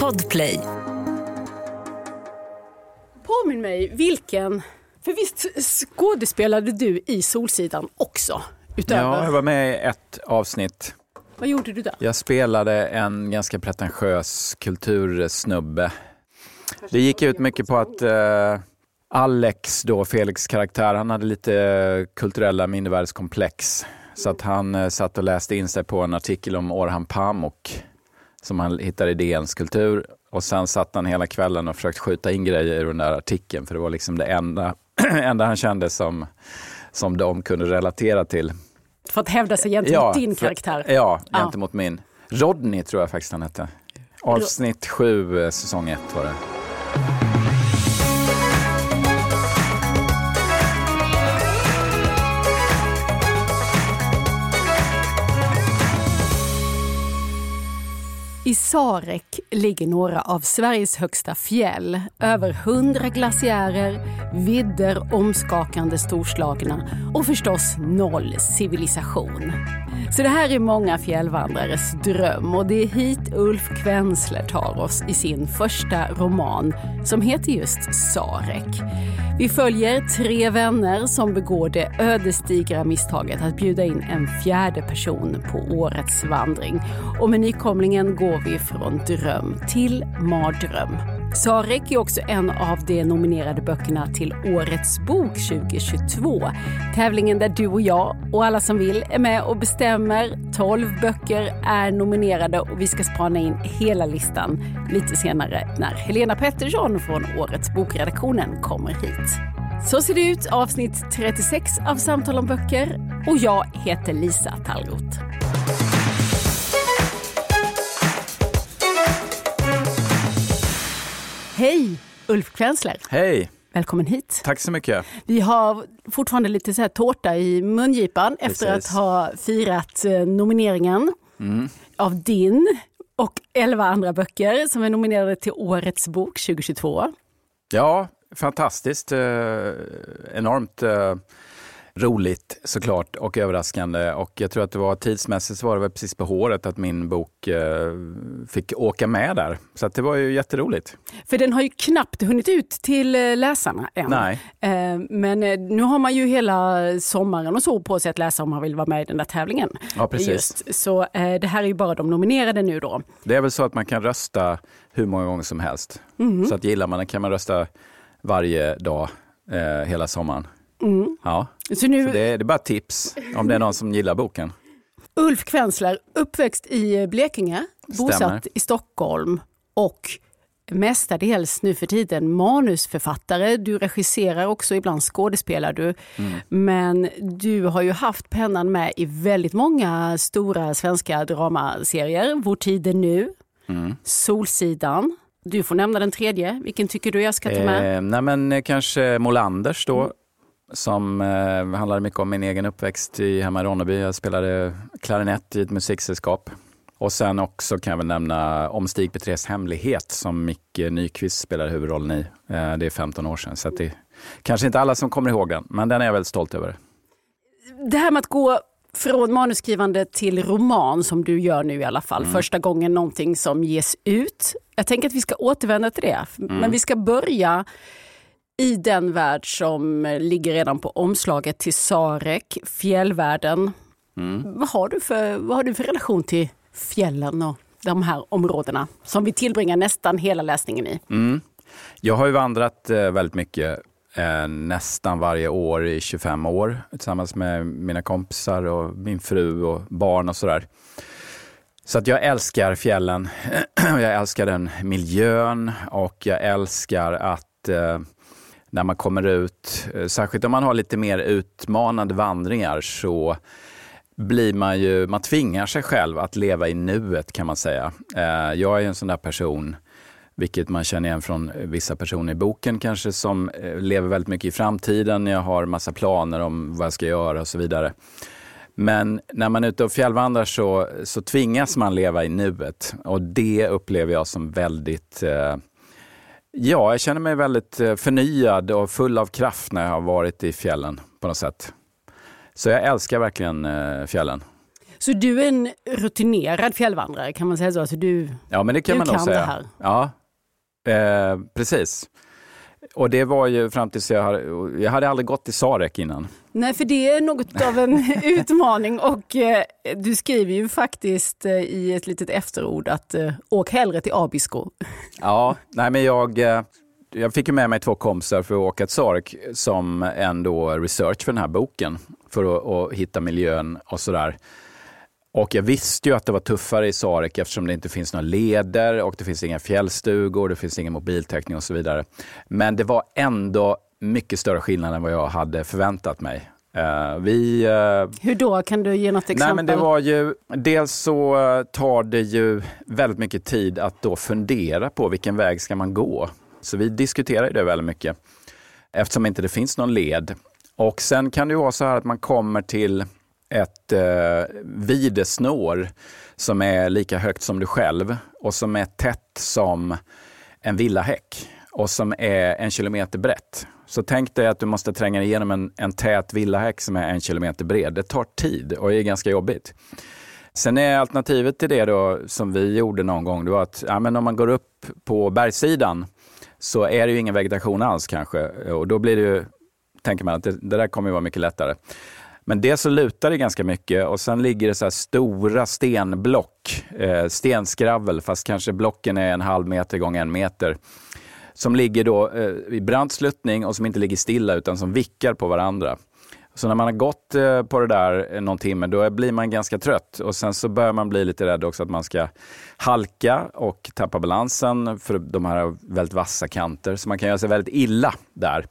Podplay. Påminn mig, vilken... För visst skådespelade du i Solsidan också? Utöver... Ja, jag var med i ett avsnitt. Vad gjorde du där? Jag spelade en ganska pretentiös kultursnubbe. Det gick ut mycket på att eh, Alex, då Felix karaktär, han hade lite kulturella mindervärdeskomplex. Så att han eh, satt och läste in sig på en artikel om Orhan Pamuk som han hittade i DNs kultur. Och sen satt han hela kvällen och försökte skjuta in grejer i den där artikeln för det var liksom det enda, enda han kände som, som de kunde relatera till. För att hävda sig gentemot din karaktär? Ja, gentemot ja. min. Rodney tror jag faktiskt han hette. Avsnitt sju, eh, säsong ett var det. I Sarek ligger några av Sveriges högsta fjäll. Över hundra glaciärer, vidder omskakande storslagna och förstås noll civilisation. Så det här är många fjällvandrares dröm och det är hit Ulf Kvensler tar oss i sin första roman som heter just Sarek. Vi följer tre vänner som begår det ödesdigra misstaget att bjuda in en fjärde person på årets vandring. Och med nykomlingen går vi från dröm till mardröm. Sarek är också en av de nominerade böckerna till Årets bok 2022. Tävlingen där du och jag och alla som vill är med och bestämmer. 12 böcker är nominerade och vi ska spana in hela listan lite senare när Helena Pettersson från Årets bokredaktionen kommer hit. Så ser det ut avsnitt 36 av Samtal om böcker och jag heter Lisa Tallroth. Hej, Ulf Kvensler. Hej. Välkommen hit. Tack så mycket. Vi har fortfarande lite så här tårta i mungipan Precis. efter att ha firat eh, nomineringen mm. av din och elva andra böcker som är nominerade till Årets bok 2022. Ja, fantastiskt. Eh, enormt eh, roligt såklart och överraskande. Och jag tror att det var tidsmässigt så var det väl precis på håret att min bok eh, fick åka med där. Så det var ju jätteroligt. För den har ju knappt hunnit ut till eh, läsarna än. Nej. Eh, men eh, nu har man ju hela sommaren och så på sig att läsa om man vill vara med i den där tävlingen. Ja, precis. Just. Så eh, det här är ju bara de nominerade nu då. Det är väl så att man kan rösta hur många gånger som helst. Mm. Så att gillar man den kan man rösta varje dag eh, hela sommaren. Mm. Ja. Så, nu... Så det, är, det är bara tips om det är någon som gillar boken. Ulf Kvensler, uppväxt i Blekinge, Stämmer. bosatt i Stockholm och mestadels nu för tiden manusförfattare. Du regisserar också, ibland skådespelar du. Mm. Men du har ju haft pennan med i väldigt många stora svenska dramaserier. Vår tid är nu, mm. Solsidan. Du får nämna den tredje. Vilken tycker du jag ska ta med? Eh, nej men eh, kanske Molanders då. Som eh, handlade mycket om min egen uppväxt i, hemma i Ronneby. Jag spelade klarinett i ett musiksällskap. Och sen också kan jag väl nämna Om Stig Petrés hemlighet som Micke Nyqvist spelade huvudrollen i. Eh, det är 15 år sedan, så det är kanske inte alla som kommer ihåg den, men den är jag väldigt stolt över. Det här med att gå från manusskrivande till roman som du gör nu i alla fall, mm. första gången någonting som ges ut. Jag tänker att vi ska återvända till det, mm. men vi ska börja i den värld som ligger redan på omslaget till Sarek, fjällvärlden. Mm. Vad, har du för, vad har du för relation till fjällen och de här områdena som vi tillbringar nästan hela läsningen i? Mm. Jag har ju vandrat eh, väldigt mycket, eh, nästan varje år i 25 år tillsammans med mina kompisar och min fru och barn och sådär. Så att jag älskar fjällen. jag älskar den miljön och jag älskar att eh, när man kommer ut, eh, särskilt om man har lite mer utmanande vandringar, så blir man ju, man tvingar sig själv att leva i nuet kan man säga. Eh, jag är en sån där person, vilket man känner igen från vissa personer i boken kanske, som eh, lever väldigt mycket i framtiden. Jag har massa planer om vad jag ska göra och så vidare. Men när man är ute och fjällvandrar så, så tvingas man leva i nuet och det upplever jag som väldigt eh, Ja, jag känner mig väldigt eh, förnyad och full av kraft när jag har varit i fjällen på något sätt. Så jag älskar verkligen eh, fjällen. Så du är en rutinerad fjällvandrare, kan man säga så? Alltså du, ja, men det kan man nog säga. Ja, eh, precis. Och det var ju fram tills jag hade, jag hade aldrig gått i Sarek innan. Nej, för det är något av en utmaning och eh, du skriver ju faktiskt eh, i ett litet efterord att eh, åk hellre till Abisko. Ja, nej men jag, eh, jag fick ju med mig två kompisar för att åka till Sarek som ändå research för den här boken för att, att hitta miljön och sådär. Och jag visste ju att det var tuffare i Sarek eftersom det inte finns några leder och det finns inga fjällstugor, det finns ingen mobiltäckning och så vidare. Men det var ändå mycket större skillnad än vad jag hade förväntat mig. Uh, vi, uh, Hur då? Kan du ge något exempel? Nej, men det var ju, dels så tar det ju väldigt mycket tid att då fundera på vilken väg ska man gå. Så vi diskuterar det väldigt mycket eftersom inte det finns någon led. Och sen kan det ju vara så här att man kommer till ett eh, videsnår som är lika högt som du själv och som är tätt som en villahäck och som är en kilometer brett. Så tänk dig att du måste tränga igenom en, en tät villahäck som är en kilometer bred. Det tar tid och är ganska jobbigt. Sen är alternativet till det då, som vi gjorde någon gång, det var att ja, men om man går upp på bergssidan så är det ju ingen vegetation alls kanske. Och då blir det ju, tänker man att det, det där kommer ju vara mycket lättare. Men det så lutar det ganska mycket och sen ligger det så stora stenblock, eh, stenskravel, fast kanske blocken är en halv meter gånger en meter som ligger då eh, i brant sluttning och som inte ligger stilla utan som vickar på varandra. Så när man har gått eh, på det där någon timme, då blir man ganska trött och sen så börjar man bli lite rädd också att man ska halka och tappa balansen för de här väldigt vassa kanter, så man kan göra sig väldigt illa där.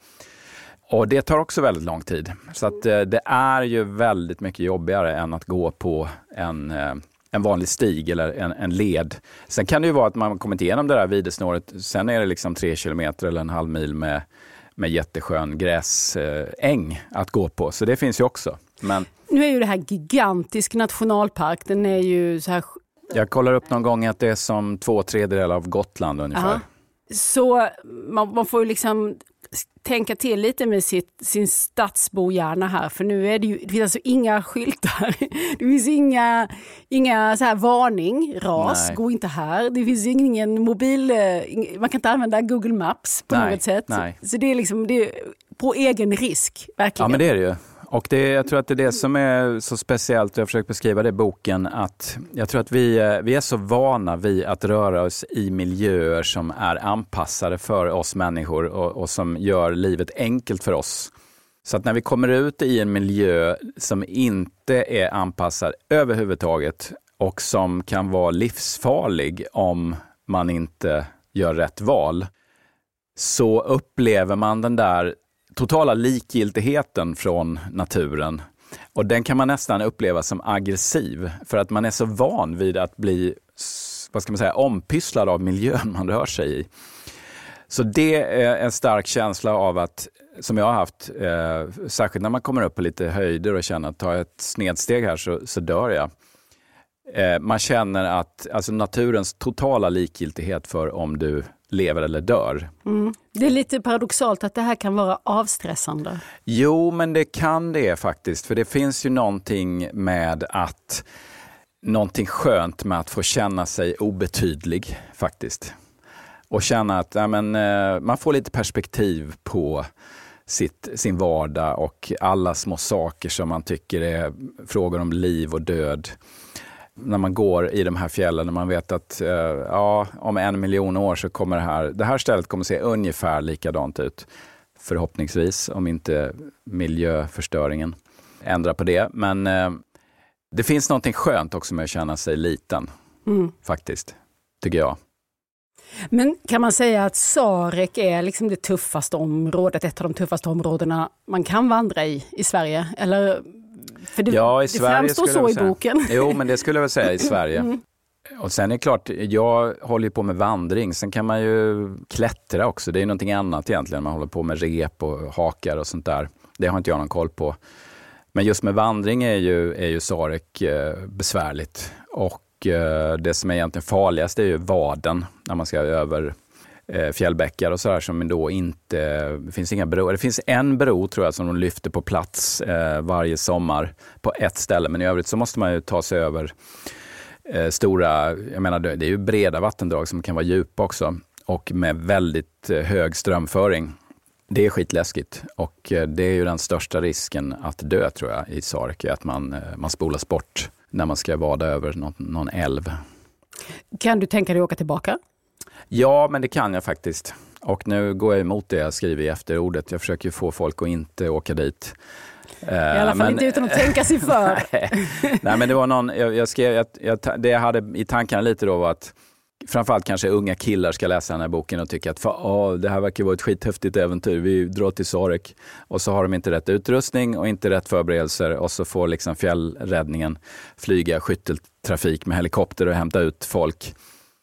Och det tar också väldigt lång tid. Så att, eh, det är ju väldigt mycket jobbigare än att gå på en, eh, en vanlig stig eller en, en led. Sen kan det ju vara att man kommit igenom det där videsnåret. Sen är det liksom tre kilometer eller en halv mil med, med jätteskön gräsäng att gå på. Så det finns ju också. Men... Nu är ju det här gigantisk nationalpark. Den är ju så här... Jag kollar upp någon gång att det är som två tredjedelar av Gotland ungefär. Aha. Så man, man, får ju liksom tänka till lite med sitt, sin stadsbohjärna här, för nu är det ju, det finns alltså inga skyltar. Det finns inga, inga så här varning, ras, nej. gå inte här. Det finns ingen mobil, eh, man kan inte använda Google Maps på nej, något sätt. Nej. Så det är liksom det är på egen risk, verkligen. Ja men det är det ju. Och det, jag tror att det är det som är så speciellt, och jag har försökt beskriva det i boken, att jag tror att vi, eh, vi är så vana vid att röra oss i miljöer som är anpassade för oss människor och, och som gör livet enkelt för oss. Så att när vi kommer ut i en miljö som inte är anpassad överhuvudtaget och som kan vara livsfarlig om man inte gör rätt val, så upplever man den där totala likgiltigheten från naturen. Och den kan man nästan uppleva som aggressiv för att man är så van vid att bli vad ska man säga, ompysslad av miljön man rör sig i. Så det är en stark känsla av att, som jag har haft, eh, särskilt när man kommer upp på lite höjder och känner att tar jag ett snedsteg här så, så dör jag. Eh, man känner att alltså naturens totala likgiltighet för om du lever eller dör. Mm. Det är lite paradoxalt att det här kan vara avstressande. Jo, men det kan det faktiskt. För det finns ju någonting med att någonting skönt med att få känna sig obetydlig faktiskt. Och känna att ja, men, eh, man får lite perspektiv på sitt, sin vardag och alla små saker som man tycker är frågor om liv och död när man går i de här fjällen och man vet att eh, ja, om en miljon år så kommer det här, det här stället kommer se ungefär likadant ut. Förhoppningsvis, om inte miljöförstöringen ändrar på det. Men eh, det finns någonting skönt också med att känna sig liten, mm. faktiskt, tycker jag. Men kan man säga att Sarek är liksom det tuffaste området, ett av de tuffaste områdena man kan vandra i i Sverige? Eller för det, ja, i det framstår så i boken. Jo, men det skulle jag väl säga i Sverige. Mm. Och sen är det klart, jag håller på med vandring. Sen kan man ju klättra också. Det är någonting annat egentligen. Man håller på med rep och hakar och sånt där. Det har inte jag någon koll på. Men just med vandring är ju, är ju Sarek eh, besvärligt. Och eh, det som är egentligen farligast är ju vaden när man ska över Eh, fjällbäckar och sådär som då inte, det finns inga broar. Det finns en bro tror jag som de lyfter på plats eh, varje sommar på ett ställe, men i övrigt så måste man ju ta sig över eh, stora, jag menar det är ju breda vattendrag som kan vara djupa också och med väldigt eh, hög strömföring. Det är skitläskigt och eh, det är ju den största risken att dö tror jag i Sarek, att man, eh, man spolas bort när man ska vada över någon, någon älv. Kan du tänka dig att åka tillbaka? Ja, men det kan jag faktiskt. Och nu går jag emot det jag skriver i efterordet. Jag försöker få folk att inte åka dit. I alla fall men, inte utan att tänka sig för. nej, men det var någon, jag, jag skrev, jag, jag, det jag hade i tankarna lite då var att framförallt kanske unga killar ska läsa den här boken och tycka att oh, det här verkar vara ett skithäftigt äventyr. Vi drar till Sarek och så har de inte rätt utrustning och inte rätt förberedelser och så får liksom fjällräddningen flyga skytteltrafik med helikopter och hämta ut folk.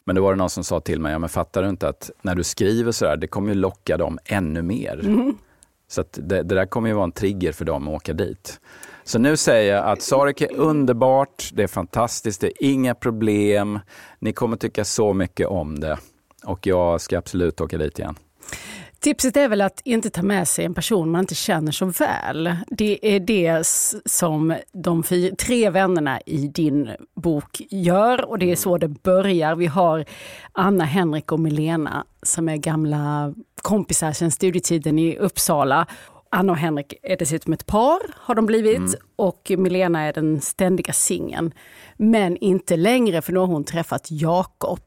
Men då var det någon som sa till mig, ja, men fattar du inte att när du skriver sådär, det kommer ju locka dem ännu mer. Mm. Så det, det, där kommer ju vara en trigger för dem att åka dit. Så nu säger jag att Sarek är underbart, det är fantastiskt, det är inga problem. Ni kommer tycka så mycket om det och jag ska absolut åka dit igen. Tipset är väl att inte ta med sig en person man inte känner så väl. Det är det som de tre vännerna i din bok gör och det är så det börjar. Vi har Anna, Henrik och Milena som är gamla kompisar sedan studietiden i Uppsala. Anna och Henrik är dessutom ett par, har de blivit, mm. och Milena är den ständiga singeln. Men inte längre, för nu har hon träffat Jakob.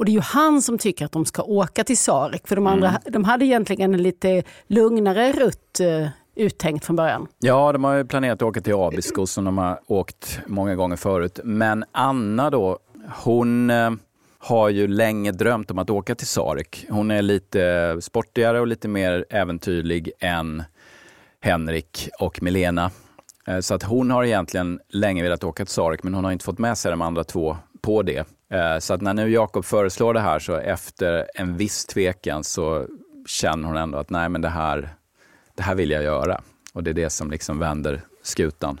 Och det är ju han som tycker att de ska åka till Sarek, för de andra mm. de hade egentligen en lite lugnare rutt uh, uttänkt från början. Ja, de har ju planerat att åka till Abisko som de har åkt många gånger förut. Men Anna då, hon uh, har ju länge drömt om att åka till Sarek. Hon är lite sportigare och lite mer äventyrlig än Henrik och Milena. Eh, så att hon har egentligen länge velat åka till Sarek, men hon har inte fått med sig de andra två på det. Eh, så att när nu Jakob föreslår det här så efter en viss tvekan så känner hon ändå att nej, men det här, det här vill jag göra. Och det är det som liksom vänder skutan.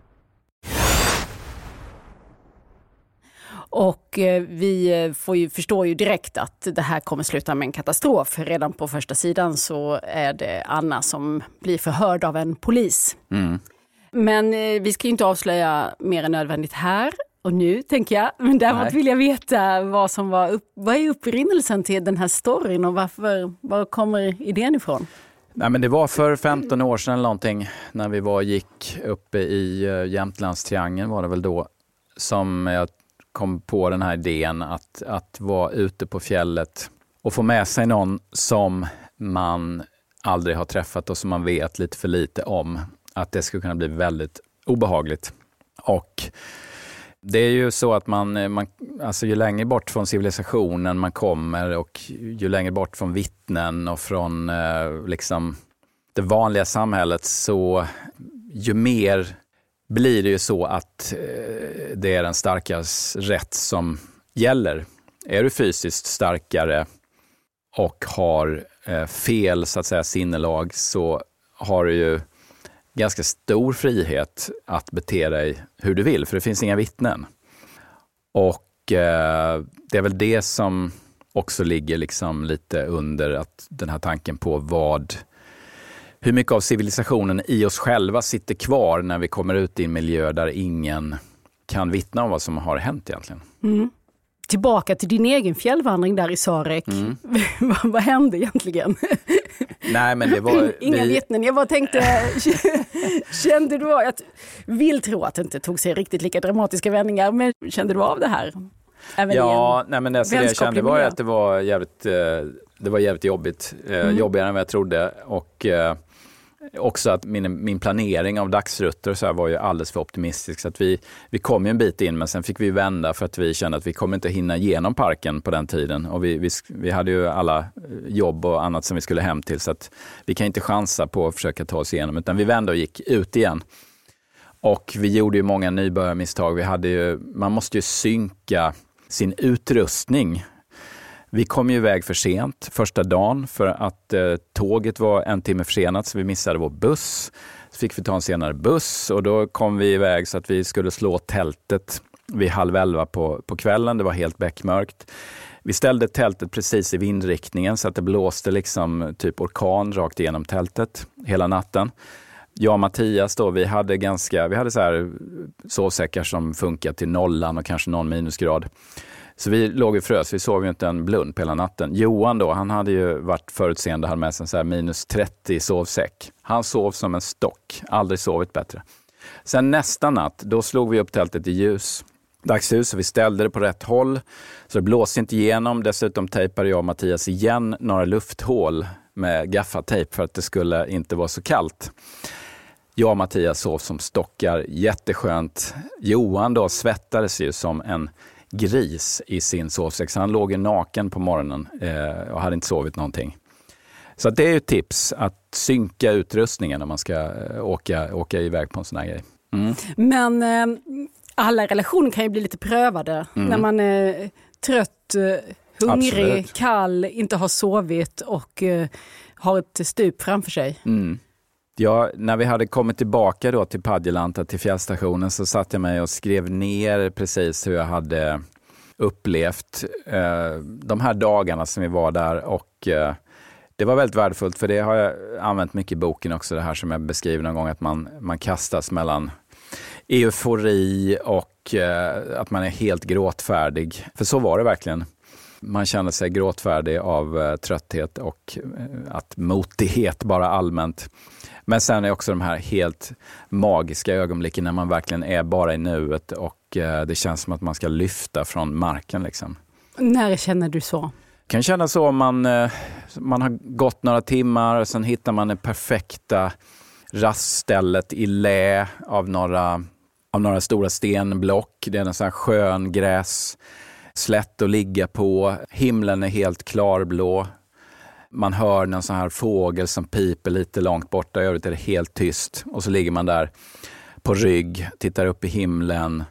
Och eh, vi eh, får ju, förstår ju direkt att det här kommer sluta med en katastrof. Redan på första sidan så är det Anna som blir förhörd av en polis. Mm. Men eh, vi ska inte avslöja mer än nödvändigt här och nu, tänker jag. Men däremot Nej. vill jag veta vad som var upp, vad är upprinnelsen till den här storyn och varför, var kommer idén ifrån? Nej, men det var för 15 år sedan eller någonting när vi var gick uppe i Jämtlandstriangeln var det väl då som jag kom på den här idén att, att vara ute på fjället och få med sig någon som man aldrig har träffat och som man vet lite för lite om. Att det skulle kunna bli väldigt obehagligt. Och det är ju så att man, eh, man alltså ju längre bort från civilisationen man kommer och ju längre bort från vittnen och från eh, liksom det vanliga samhället så ju mer blir det ju så att eh, det är den starkas rätt som gäller. Är du fysiskt starkare och har eh, fel så att säga sinnelag så har du ju ganska stor frihet att bete dig hur du vill, för det finns inga vittnen. Och eh, det är väl det som också ligger liksom lite under att den här tanken på vad hur mycket av civilisationen i oss själva sitter kvar när vi kommer ut i en miljö där ingen kan vittna om vad som har hänt egentligen. Mm. Tillbaka till din egen fjällvandring där i Sarek. Mm. vad, vad hände egentligen? Nej, men det var, Inga vi... vittnen. Jag bara tänkte, kände du, jag vill tro att det inte tog sig riktigt lika dramatiska vändningar, men kände du av det här? Även ja, nej, men alltså det jag kände var att det var jävligt, eh, det var jävligt jobbigt. Eh, mm. Jobbigare än vad jag trodde. Och, eh, också att min, min planering av dagsrutter så var ju alldeles för optimistisk. Så att vi, vi kom ju en bit in men sen fick vi vända för att vi kände att vi kommer inte hinna igenom parken på den tiden. Och vi, vi, vi hade ju alla eh, jobb och annat som vi skulle hem till så att vi kan inte chansa på att försöka ta oss igenom utan vi vände och gick ut igen. Och vi gjorde ju många nybörjarmisstag. Vi hade ju, man måste ju synka sin utrustning vi kom ju iväg för sent första dagen för att eh, tåget var en timme försenat så vi missade vår buss. Så fick vi ta en senare buss och då kom vi iväg så att vi skulle slå tältet vid halv elva på, på kvällen. Det var helt beckmörkt. Vi ställde tältet precis i vindriktningen så att det blåste liksom typ orkan rakt igenom tältet hela natten. Jag och Mattias då, vi hade ganska, vi hade så här sovsäckar som funkar till nollan och kanske någon minusgrad. Så vi låg och frös, vi sov ju inte en blund på hela natten. Johan då, han hade ju varit förutseende, hade med sig en så minus 30 sovsäck. Han sov som en stock, aldrig sovit bättre. Sen nästa natt, då slog vi upp tältet i ljus. Dagsljus, så vi ställde det på rätt håll. Så det blåste inte igenom. Dessutom tejpade jag och Mattias igen några lufthål med gaffatejp för att det skulle inte vara så kallt. Jag och Mattias sov som stockar, jätteskönt. Johan då svettades ju som en gris i sin sovsäck. Så han låg naken på morgonen eh, och hade inte sovit någonting. Så det är ett tips, att synka utrustningen när man ska eh, åka, åka iväg på en sån här grej. Mm. Men eh, alla relationer kan ju bli lite prövade mm. när man är trött, eh, hungrig, Absolut. kall, inte har sovit och eh, har ett stup framför sig. Mm. Ja, när vi hade kommit tillbaka då till Padjelanta, till fjällstationen, så satte jag mig och skrev ner precis hur jag hade upplevt eh, de här dagarna som vi var där. Och eh, det var väldigt värdefullt, för det har jag använt mycket i boken också, det här som jag beskriver någon gång, att man, man kastas mellan eufori och eh, att man är helt gråtfärdig. För så var det verkligen. Man känner sig gråtfärdig av eh, trötthet och eh, att motighet bara allmänt. Men sen är också de här helt magiska ögonblicken när man verkligen är bara i nuet och eh, det känns som att man ska lyfta från marken. Liksom. När känner du så? Det kan kännas så om man, man har gått några timmar och sen hittar man det perfekta raststället i lä av några, av några stora stenblock. Det är en sån skön gräs slätt att ligga på. Himlen är helt klarblå. Man hör någon sån här fågel som piper lite långt borta. I övrigt är det helt tyst. Och så ligger man där på rygg, tittar upp i himlen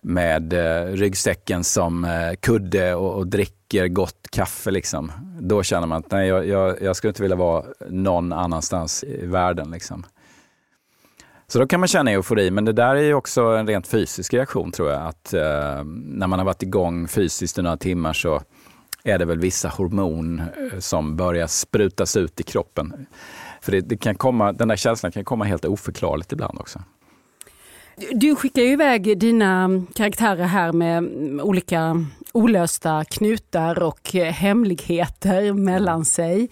med eh, ryggsäcken som eh, kudde och, och, dricker gott kaffe. Liksom. Då känner man att nej, jag, jag, jag, skulle inte vilja vara någon annanstans i världen. Liksom. Så då kan man känna eufori, men det där är ju också en rent fysisk reaktion tror jag. Att eh, när man har varit igång fysiskt i några timmar så är det väl vissa hormon eh, som börjar sprutas ut i kroppen. För det, det, kan komma, den där känslan kan komma helt oförklarligt ibland också. Du skickar ju iväg dina karaktärer här med olika olösta knutar och hemligheter mellan sig.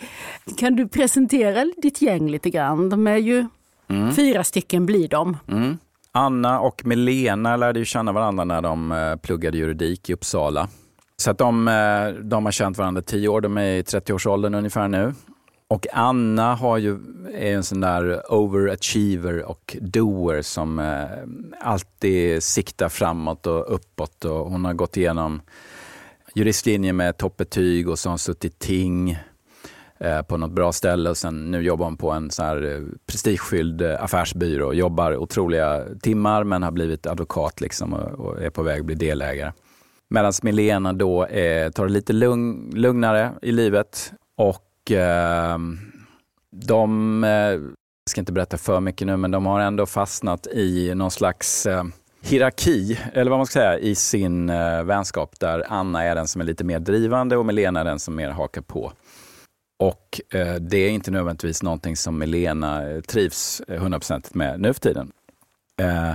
Kan du presentera ditt gäng lite grann? De är ju mm. fyra stycken blir de. Mm. Anna och Melena lärde ju känna varandra när de eh, pluggade juridik i Uppsala. Så att de, eh, de har känt varandra tio år, de är i 30-årsåldern ungefär nu. Och Anna har ju, är en sån där overachiever och doer som eh, alltid siktar framåt och uppåt. Och hon har gått igenom juristlinjen med toppbetyg och så har hon suttit ting Eh, på något bra ställe och sen nu jobbar hon på en sån här eh, prestigefylld eh, affärsbyrå. Jobbar otroliga timmar men har blivit advokat liksom och, är på väg att bli delägare. Medan Milena då är, tar det lite lugn, lugnare i livet och eh, de, eh, ska inte berätta för mycket nu, men de har ändå fastnat i någon slags eh, hierarki, eller vad man ska säga, i sin vänskap där Anna är den som är lite mer drivande och Milena är den som mer hakar på. Och eh, det är inte nödvändigtvis någonting som Milena eh, trivs eh, trivs hundraprocentigt med nu för tiden. Eh,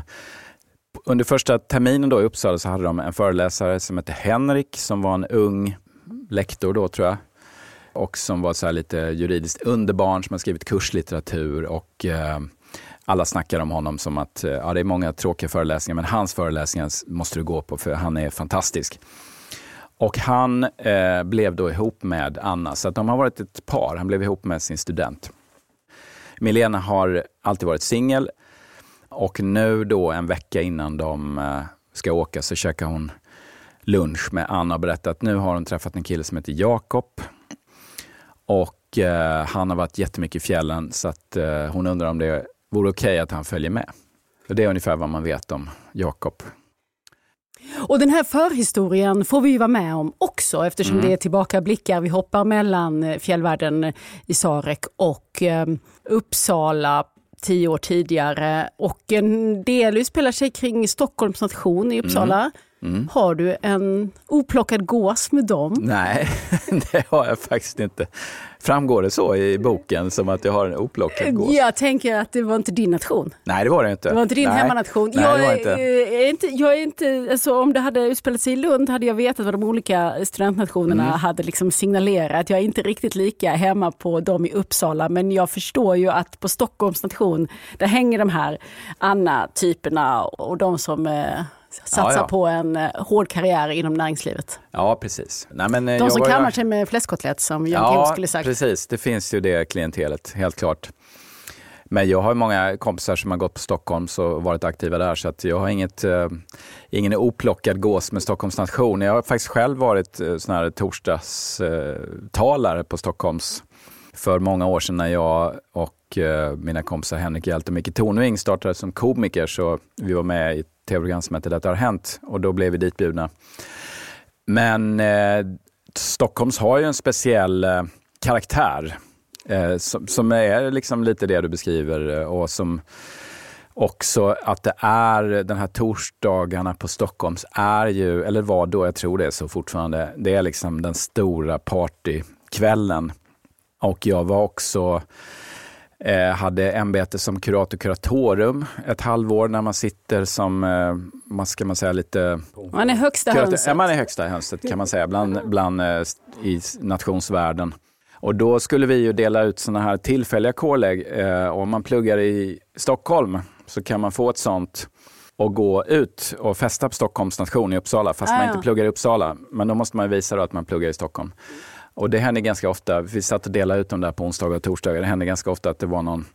under första terminen då i Uppsala så hade de en föreläsare som hette Henrik som var en ung lektor då tror jag. Och som var så lite juridiskt underbarn som har skrivit kurslitteratur och eh, alla snackar om honom som att eh, ja, det är många tråkiga föreläsningar men hans föreläsningar måste du gå på för han är fantastisk. Och han eh, blev då ihop med Anna, så att de har varit ett par. Han blev ihop med sin student. Milena har alltid varit singel och nu då en vecka innan de eh, ska åka så käkar hon lunch med Anna och berättar att nu har hon träffat en kille som heter Jakob. Och eh, han har varit jättemycket i fjällen så att eh, hon undrar om det vore okej okay att han följer med. Så det är ungefär vad man vet om Jakob. Och den här förhistorien får vi ju vara med om också eftersom mm. det är tillbakablickar. Vi hoppar mellan eh, fjällvärlden i Sarek och eh, Uppsala tio år tidigare och en del utspelar sig kring Stockholms nation i Uppsala. Mm. Mm. Har du en oplockad gås med dem? Nej, det har jag faktiskt inte. Framgår det så i boken som att jag har en oplockad gås? Jag tänker att det var inte din nation. Nej, det var det inte. Det var inte din Nej. hemmanation. Nej, jag, det var inte. Är inte, jag är inte, alltså, om det hade utspelat sig i Lund hade jag vetat vad de olika studentnationerna mm. hade liksom signalerat. Jag är inte riktigt lika hemma på dem i Uppsala, men jag förstår ju att på Stockholms nation, där hänger de här Anna-typerna och de som eh, satsa ja, ja. på en eh, hård karriär inom näringslivet. Ja, precis. Nej, men, eh, De som kammar jag... sig med fläskkotlett som Jan ja, Kim skulle sagt. precis. Det finns ju det klientelet, helt klart. Men jag har många kompisar som har gått på Stockholm och varit aktiva där så att jag har inget, eh, ingen oplockad gås med Stockholms nation. Jag har faktiskt själv varit eh, sån här torsdagstalare eh, på Stockholms för många år sedan när jag och eh, mina kompisar Henrik Hjelt och Micke Tornving startade som komiker så vi var med i tv-program som hette Detta har hänt och då blev vi ditbjudna. Men eh, Stockholms har ju en speciell eh, karaktär eh, som, som, är liksom lite det du beskriver eh, och som också att det är den här torsdagarna på Stockholms är ju, eller var då, jag tror det är så fortfarande, det är liksom den stora partykvällen. Och jag var också Eh, hade ämbete som kurator kuratorum ett halvår när man sitter som, eh, vad ska man säga, lite... Man är högsta kurator, hönset. Ja, man är högsta hönset kan man säga, bland, bland eh, i nationsvärlden. Och då skulle vi ju dela ut sådana här tillfälliga kårlägg. Eh, om man pluggar i Stockholm så kan man få ett sånt och gå ut och festa på Stockholms nation i Uppsala, fast ah, man inte pluggar i Uppsala. Men då måste man visa att man pluggar i Stockholm. Och det händer ganska ofta, vi satt och delade ut dem där på onsdagar och torsdagar, det hände ganska ofta att det var någon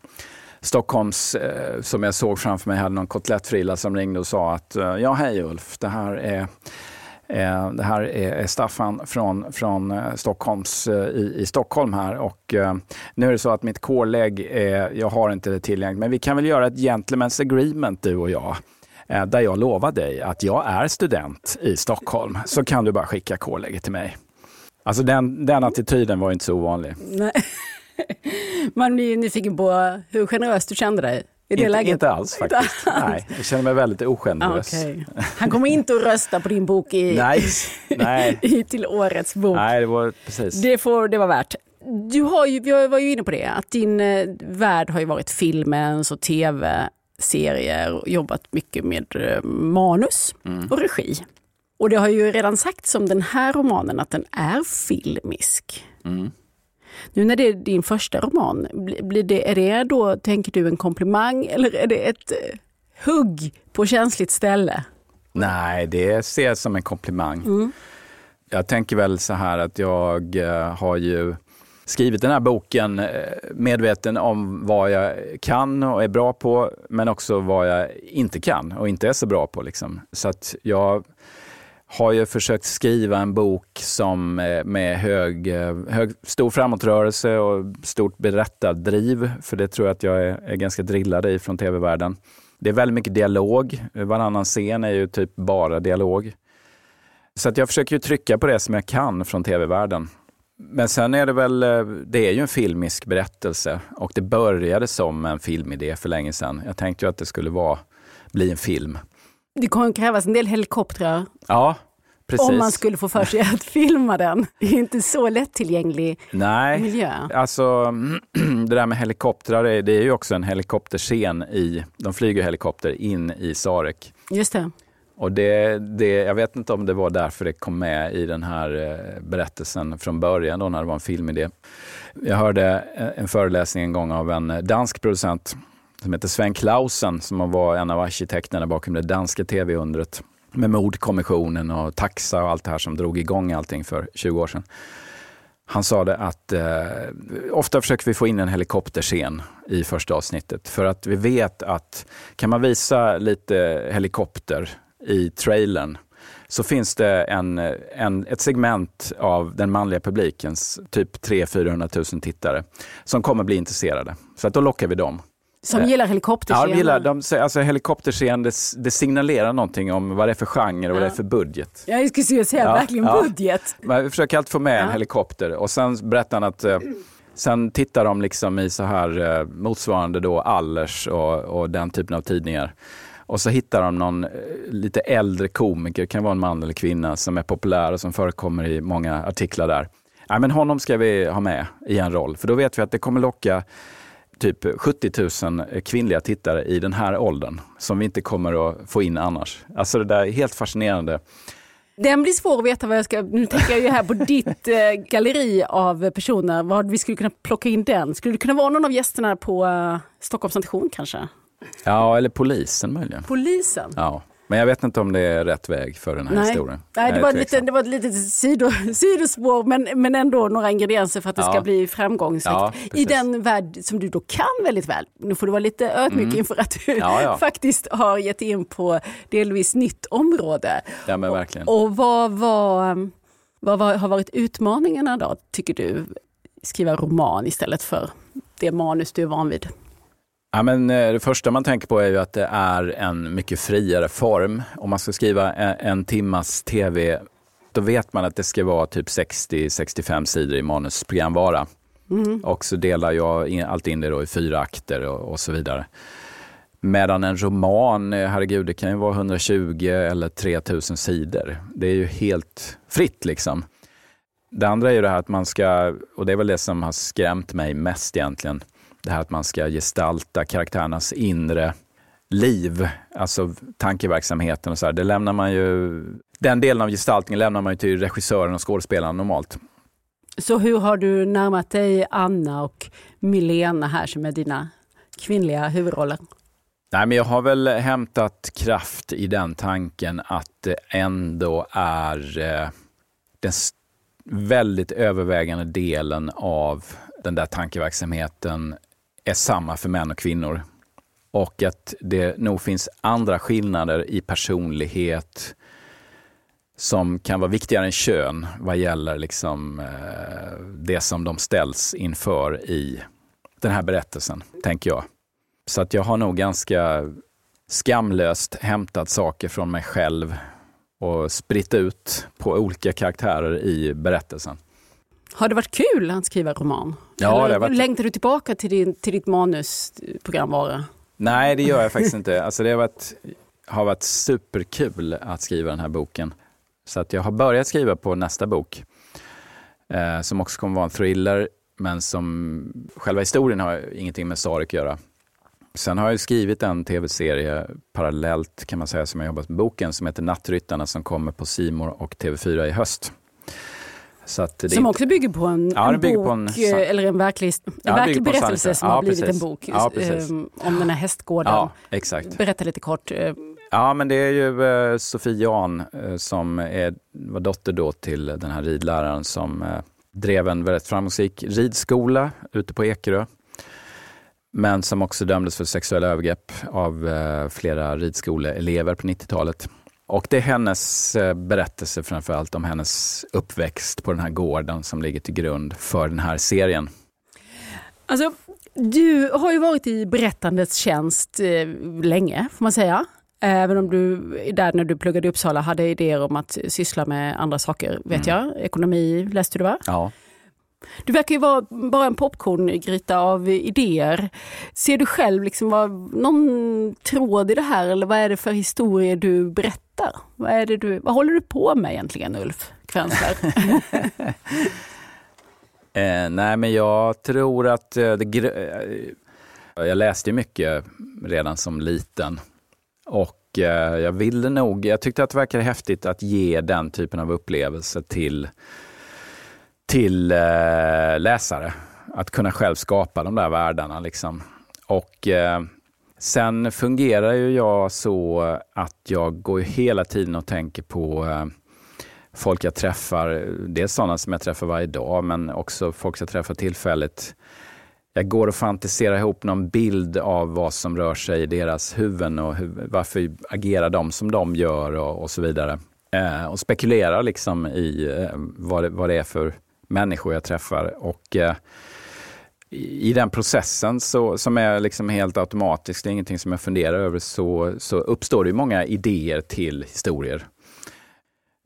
Stockholms, eh, som jag såg framför mig, hade någon kotlettfrilla som ringde och sa att eh, ja hej Ulf, det här är eh, det här är Staffan från, från eh, Stockholms, eh, i, i Stockholm här. Och eh, nu är det så att mitt kårlägg, jag har inte det tillgängligt, men vi kan väl göra ett gentleman's agreement du och jag där jag lovar dig att jag är student i Stockholm. Så kan du bara skicka kårlägget till mig. Alltså den, den attityden var inte så ovanlig. Nej. Man blir nyfiken på hur generös du kände dig i det inte, läget? Inte alls faktiskt. Nej, jag känner mig väldigt ogenerös. Okay. Han kommer inte att rösta på din bok i, nej, nej. i, till årets bok. Nej, det var precis. Det, får, det var värt. Du har ju, jag var ju inne på det, att din eh, värld har ju varit filmens och tv-serier och jobbat mycket med eh, manus mm. och regi. Och det har ju redan sagts om den här romanen att den är filmisk. Mm. Nu när det är din första roman, blir det, är det då, tänker du, en komplimang eller är det ett eh, hugg på känsligt ställe? Nej, det ses jag som en komplimang. Mm. Jag tänker väl så här att jag eh, har ju skrivit den här boken eh, medveten om vad jag kan och är bra på, men också vad jag inte kan och inte är så bra på. Liksom. Så att jag har ju försökt skriva en bok som eh, med hög, eh, hög, stor framåtrörelse och stort berättardriv, för det tror jag att jag är, är ganska drillad i från tv-världen. Det är väldigt mycket dialog. Varannan scen är ju typ bara dialog. Så att jag försöker ju trycka på det som jag kan från tv-världen. Men sen är det väl, eh, det är ju en filmisk berättelse och det började som en filmidé för länge sedan. Jag tänkte ju att det skulle vara, bli en film. Det kommer krävas en del helikoptrar. Ja, precis. Om man skulle få för sig att filma den. Det är inte så lättillgänglig Nej, miljö. alltså det där med helikoptrar, det är ju också en helikopterscen i, de flyger helikopter in i Sarek. Just det. Och det, det, jag vet inte om det var därför det kom med i den här eh, berättelsen från början, då när det var en filmidé. Jag hörde en föreläsning en gång av en dansk producent som heter Sven Clausen som var en av arkitekterna bakom det danska tv-undret med mordkommissionen och taxa och allt det här som drog igång allting för 20 år sedan. Han sa det att eh, ofta försöker vi få in en helikopterscen i första avsnittet för att vi vet att kan man visa lite helikopter i trailern så finns det en, en, ett segment av den manliga publikens typ 300-400 000 tittare som kommer bli intresserade. Så att då lockar vi dem. Som eh, gillar helikopterscener? Ja, de gillar, de, alltså helikopterscen, det, det, signalerar någonting om vad det är för genre och ja. vad det är för budget. Ja, jag skulle säga ja, verkligen ja. budget. vi försöker alltid få med en helikopter och sen berättar han att eh, Sen tittar de liksom i så här eh, motsvarande då Allers och, och den typen av tidningar. Och så hittar de någon eh, lite äldre komiker, det kan vara en man eller kvinna, som är populär och som förekommer i många artiklar där. Ja, men honom ska vi ha med i en roll, för då vet vi att det kommer locka typ 70 000 kvinnliga tittare i den här åldern som vi inte kommer att få in annars. Alltså det där är helt fascinerande. Den blir svår att veta vad jag ska... Nu tänker jag ju här på ditt eh, galleri av personer, vad vi skulle kunna plocka in den. Skulle det kunna vara någon av gästerna på uh, Stockholms station kanske? Ja, eller polisen möjligen. Polisen? Ja. Men jag vet inte om det är rätt väg för den här Nej. historien. Nej, det var, lite, det var ett litet sido, sidospår men, men ändå några ingredienser för att det ja. ska bli framgångsrikt. Ja, I den värld som du då kan väldigt väl. Nu får du vara lite ödmjuk mm. inför att du ja, faktiskt har gett in på delvis nytt område. Ja, men verkligen. Och, och vad, var, vad var, har varit utmaningarna då, tycker du? Skriva roman istället för det manus du är van vid? Ja, men eh, det första man tänker på är ju att det är en mycket friare form. Om man ska skriva en, en timmas tv, då vet man att det ska vara typ 60-65 sidor i manusprogramvara. Mm. Och så delar jag in, allt in det då i fyra akter och, och, så vidare. Medan en roman, eh, herregud, det kan ju vara 120 eller 3000 sidor. Det är ju helt fritt liksom. Det andra är ju det här att man ska, och det är väl det som har skrämt mig mest egentligen, det här att man ska gestalta karaktärernas inre liv, alltså tankeverksamheten och så här, det lämnar man ju, den delen av gestaltningen lämnar man ju till regissören och skådespelaren normalt. Så hur har du närmat dig Anna och Milena här som är dina kvinnliga huvudroller? Nej, men jag har väl hämtat kraft i den tanken att det ändå är eh, den väldigt övervägande delen av den där tankeverksamheten är samma för män och kvinnor. Och att det nog finns andra skillnader i personlighet som kan vara viktigare än kön vad gäller liksom, eh, det som de ställs inför i den här berättelsen, tänker jag. Så att jag har nog ganska skamlöst hämtat saker från mig själv och spritt ut på olika karaktärer i berättelsen. Har det varit kul att skriva roman? Ja, Eller det varit... Längtar du tillbaka till, din, till ditt manusprogramvara? Nej, det gör jag faktiskt inte. Alltså, det har varit, har varit superkul att skriva den här boken. Så att jag har börjat skriva på nästa bok, eh, som också kommer vara en thriller, men som själva historien har ingenting med Sarek att göra. Sen har jag skrivit en tv-serie parallellt kan man säga som jag jobbat med boken som heter Nattryttarna som kommer på Simor och TV4 i höst. Som också bygger på en, ja, en bok, på en, eller en verklig, en ja, verklig berättelse som ja, har blivit precis. en bok um, om den här hästgården. Berätta lite kort. Eh. Ja, men det är ju uh, Sofie Jan uh, som är, var dotter då till den här ridläraren som uh, drev en väldigt framgångsrik ridskola ute på Ekerö. Men som också dömdes för sexuella övergrepp av flera ridskoleelever på 90-talet. Och det är hennes eh, berättelse framförallt om hennes uppväxt på den här gården som ligger till grund för den här serien. Alltså, du har ju varit i berättandets tjänst eh, länge, får man säga. Även om du där när du pluggade i Uppsala hade idéer om att syssla med andra saker, vet mm. jag. Ekonomi läste du va? Ja. Du verkar ju vara bara en popcorngryta av idéer. Ser du själv liksom vad, någon tråd i det här eller vad är det för historier du berättar? Vad, är det du, vad håller du på med egentligen Ulf Kvensler? eh, nej men jag tror att eh, det, eh, jag läste mycket redan som liten. Och eh, jag ville nog, jag tyckte att det verkade häftigt att ge den typen av upplevelse till till eh, läsare. Att kunna själv skapa de där världarna. Liksom. Och eh, sen fungerar ju jag så att jag går hela tiden och tänker på eh, folk jag träffar, dels sådana som jag träffar varje dag, men också folk jag träffar tillfälligt. Jag går och fantiserar ihop någon bild av vad som rör sig i deras huvuden och hur, varför agerar de som de gör och, och så vidare. Eh, och spekulerar liksom i eh, vad, det, vad det är för människor jag träffar. Och eh, i den processen så, som är liksom helt automatisk, det är ingenting som jag funderar över, så, så uppstår det många idéer till historier.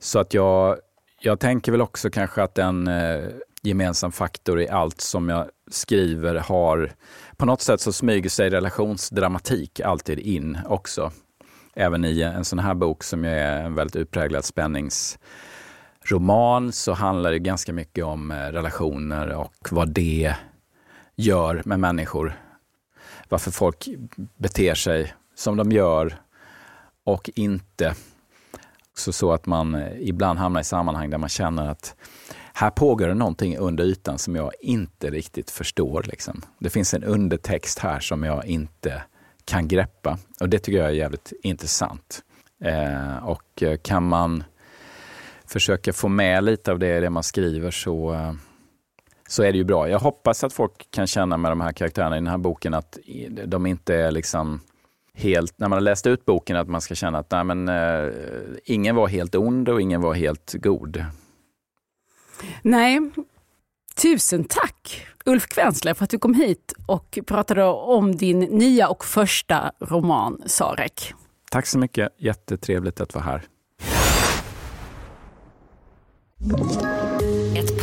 Så att jag, jag tänker väl också kanske att en eh, gemensam faktor i allt som jag skriver har, på något sätt så smyger sig relationsdramatik alltid in också. Även i en sån här bok som är en väldigt utpräglad spännings roman så handlar det ganska mycket om eh, relationer och vad det gör med människor. Varför folk beter sig som de gör och inte. Också så att man eh, ibland hamnar i sammanhang där man känner att här pågår det någonting under ytan som jag inte riktigt förstår. Liksom. Det finns en undertext här som jag inte kan greppa och det tycker jag är jävligt intressant. Eh, och eh, kan man försöka få med lite av det i det man skriver så så är det ju bra. Jag hoppas att folk kan känna med de här karaktärerna i den här boken att de inte är liksom helt, när man har läst ut boken, att man ska känna att nej, men, eh, ingen var helt ond och ingen var helt god. Nej, tusen tack Ulf Kvensler för att du kom hit och pratade om din nya och första roman Sarek. Tack så mycket, jättetrevligt att vara här. Ett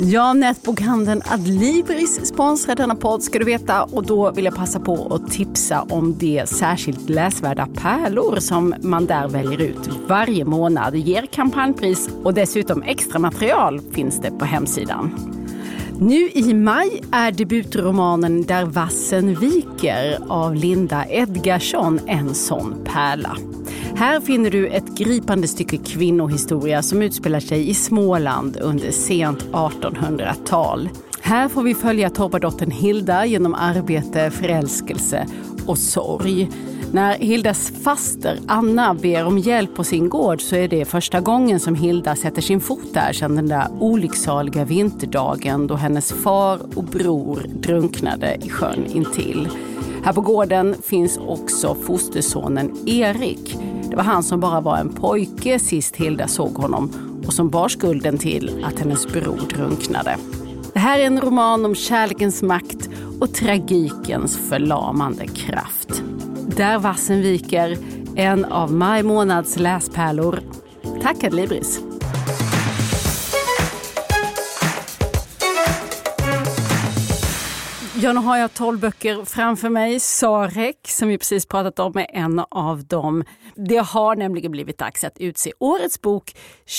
Ja, nätbokhandeln Adlibris sponsrar denna podd ska du veta och då vill jag passa på att tipsa om de särskilt läsvärda pärlor som man där väljer ut varje månad. Ger kampanjpris och dessutom extra material finns det på hemsidan. Nu i maj är debutromanen Där vassen viker av Linda Edgarsson en sån pärla. Här finner du ett gripande stycke kvinnohistoria som utspelar sig i Småland under sent 1800-tal. Här får vi följa torpardottern Hilda genom arbete, förälskelse och sorg. När Hildas faster Anna ber om hjälp på sin gård så är det första gången som Hilda sätter sin fot där sedan den där olycksaliga vinterdagen då hennes far och bror drunknade i sjön intill. Här på gården finns också fostersonen Erik. Det var han som bara var en pojke sist Hilda såg honom och som bar skulden till att hennes bror drunknade. Det här är en roman om kärlekens makt och tragikens förlamande kraft. Där vassen viker, en av maj månads läspärlor. Tack Adlibris! Ja, nu har jag tolv böcker framför mig. Sarek, som vi precis pratat om, är en av dem. Det har nämligen blivit dags att utse Årets bok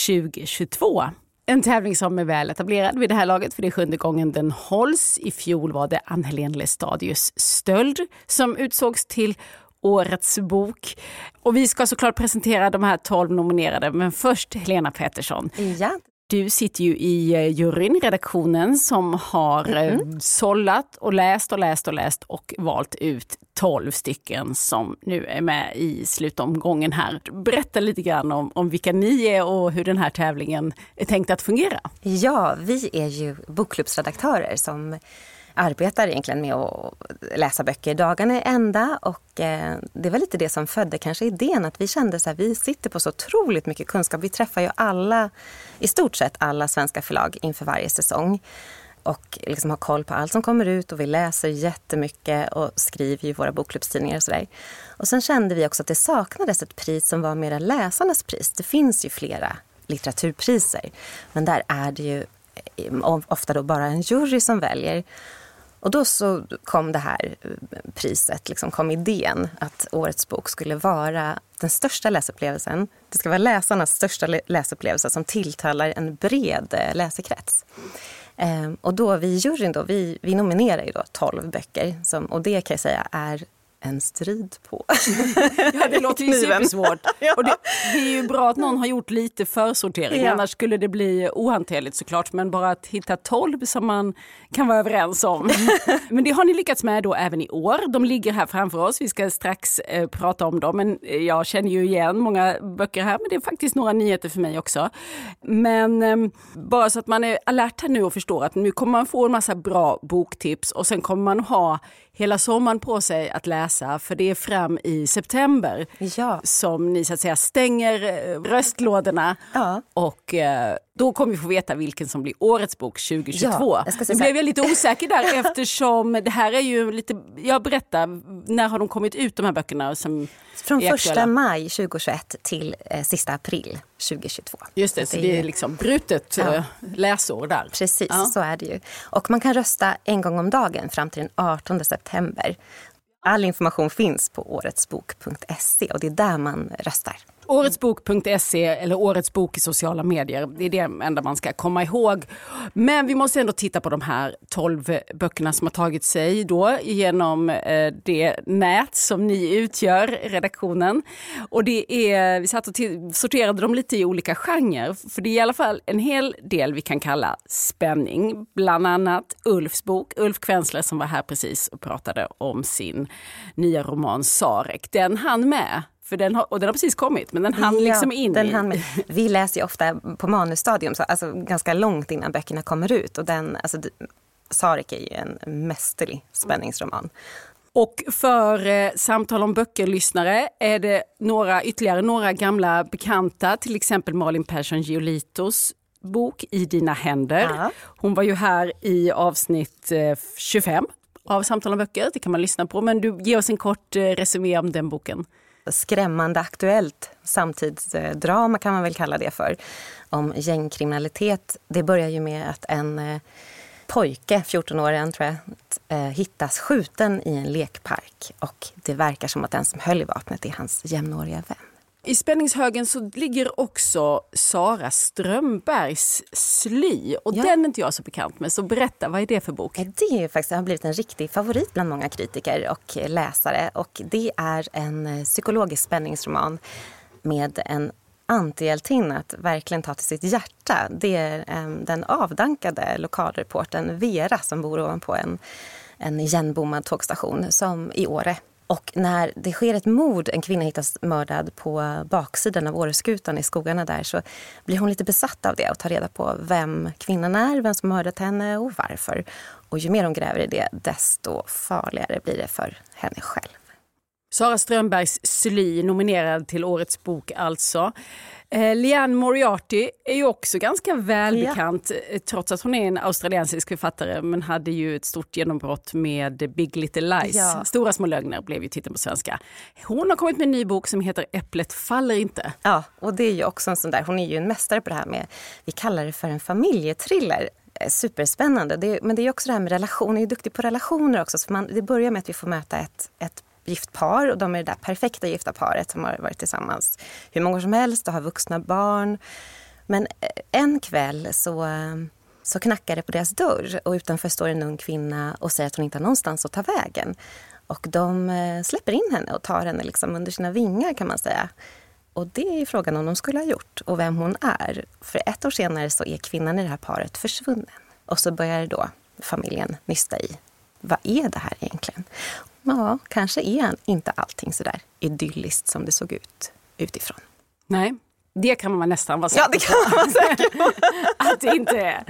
2022. En tävling som är väl etablerad vid det här laget, för det är sjunde gången den hålls. I fjol var det Ann-Helén Lestadius Stöld som utsågs till Årets bok. Och vi ska såklart presentera de här tolv nominerade, men först Helena Pettersson. Ja. Du sitter ju i eh, juryn, redaktionen, som har mm. sållat och läst och läst och läst och valt ut tolv stycken som nu är med i slutomgången här. Berätta lite grann om, om vilka ni är och hur den här tävlingen är tänkt att fungera. Ja, vi är ju bokklubbsredaktörer som arbetar egentligen med att läsa böcker. Dagarna är ända och eh, det var lite det som födde kanske idén att vi kände att vi sitter på så otroligt mycket kunskap. Vi träffar ju alla, i stort sett alla svenska förlag inför varje säsong och liksom har koll på allt som kommer ut och vi läser jättemycket och skriver i våra bokklubbstidningar och sådär. Och sen kände vi också att det saknades ett pris som var mera läsarnas pris. Det finns ju flera litteraturpriser men där är det ju eh, ofta då bara en jury som väljer. Och då så kom det här eh, priset, liksom kom idén att årets bok skulle vara den största läsupplevelsen. Det ska vara läsarnas största läsupplevelse som tilltalar en bred eh, läsekrets. Ehm, och då vi i juryn då, vi, vi nominerar ju då 12 böcker som, och det kan jag säga är en strid på. ja, det låter ju supersvårt. Och det, det, är ju bra att någon har gjort lite försortering, ja. annars skulle det bli ohanterligt såklart. Men bara att hitta tolv som man kan vara överens om. men det har ni lyckats med då även i år. De ligger här framför oss, vi ska strax eh, prata om dem. Men jag känner ju igen många böcker här, men det är faktiskt några nyheter för mig också. Men eh, bara så att man är alert här nu och förstår att nu kommer man få en massa bra boktips och sen kommer man ha hela sommaren på sig att läsa för det är fram i september ja. som ni så att säga stänger eh, röstlådorna. Ja. Och eh, då kommer vi få veta vilken som blir årets bok 2022. Ja, nu blev jag lite osäker där eftersom det här är ju lite, jag berättar, när har de kommit ut de här böckerna? Som Från första maj 2021 till eh, sista april 2022. Just det, så det, är liksom brutet ja. Eh, läsår där. Precis, ja. så är det ju. Och man kan rösta en gång om dagen fram till den 18 september. All information finns på åretsbok.se och det är där man röstar. Åretsbok.se eller Årets bok i sociala medier. Det är det enda man ska komma ihåg. Men vi måste ändå titta på de här tolv böckerna som har tagit sig då genom eh, det nät som ni utgör, redaktionen. Och det är, vi satt och sorterade dem lite i olika genrer. För det är i alla fall en hel del vi kan kalla spänning. Bland annat Ulfs bok, Ulf Kvensler som var här precis och pratade om sin nya roman Sarek. Den han med för den har, och den har precis kommit, men den hann ja, liksom in den. Hann vi läser ju ofta på manusstadium, så, alltså ganska långt innan böckerna kommer ut. Och den, alltså, Sarek är ju en mästerlig spänningsroman. Och för eh, Samtal om böcker-lyssnare är det några, ytterligare några gamla bekanta, till exempel Malin Persson Giolitos bok I dina händer. Aha. Hon var ju här i avsnitt eh, 25 av Samtal om böcker, det kan man lyssna på. Men du, ge oss en kort eh, resumé om den boken skrämmande aktuellt samtidsdrama kan man väl kalla det för, om gängkriminalitet. Det börjar ju med att en eh, pojke, 14-åringen tror jag, eh, hittas skjuten i en lekpark och det verkar som att den som höll i vapnet är hans jämnåriga vän. I spänningshögen så ligger också Sara Strömbergs Sly och ja. den är inte jag så bekant med. Så berätta, vad är det för bok? Det är faktiskt, har blivit en riktig favorit bland många kritiker och läsare. Och det är en psykologisk spänningsroman med en antihjältinna att verkligen ta till sitt hjärta. Det är um, den avdankade lokalreporten Vera som bor ovanpå en, en igenbommad tågstation som i Åre och när det sker ett mord, en kvinna hittas mördad på baksidan av Åreskutan i skogarna där så blir hon lite besatt av det och tar reda på vem kvinnan är, vem som mördat henne och varför. Och ju mer hon gräver i det, desto farligare blir det för henne själv. Sara Strömbergs Sly, nominerad till Årets bok alltså. Eh, Liane Moriarty är ju också ganska välbekant ja. Eh, trots att hon är en australiensisk författare men hade ju ett stort genombrott med Big Little Lies. Ja. Stora små lögner blev ju titeln på svenska. Hon har kommit med en ny bok som heter Äpplet faller inte. Ja, och det är ju också en sån där, hon är ju en mästare på det här med, vi kallar det för en familjetriller eh, superspännande. Det, men det är också det här med relationer, hon är duktig på relationer också. Så man, det börjar med att vi får möta ett, ett gift par och de är det där perfekta gifta paret som har varit tillsammans hur många år som helst och har vuxna barn. Men eh, en kväll så, så knackar det på deras dörr och utanför står en ung kvinna och säger att hon inte har någonstans att ta vägen. Och de eh, släpper in henne och tar henne liksom under sina vingar kan man säga. Och det är frågan om de skulle ha gjort och vem hon är. För ett år senare så är kvinnan i det här paret försvunnen. Och så börjar då familjen nysta i vad är det här egentligen? Ja, kanske är inte allting så där idylliskt som det såg ut utifrån. Nej, det kan man nästan vara säker ja, det kan man vara säker på. att det inte är.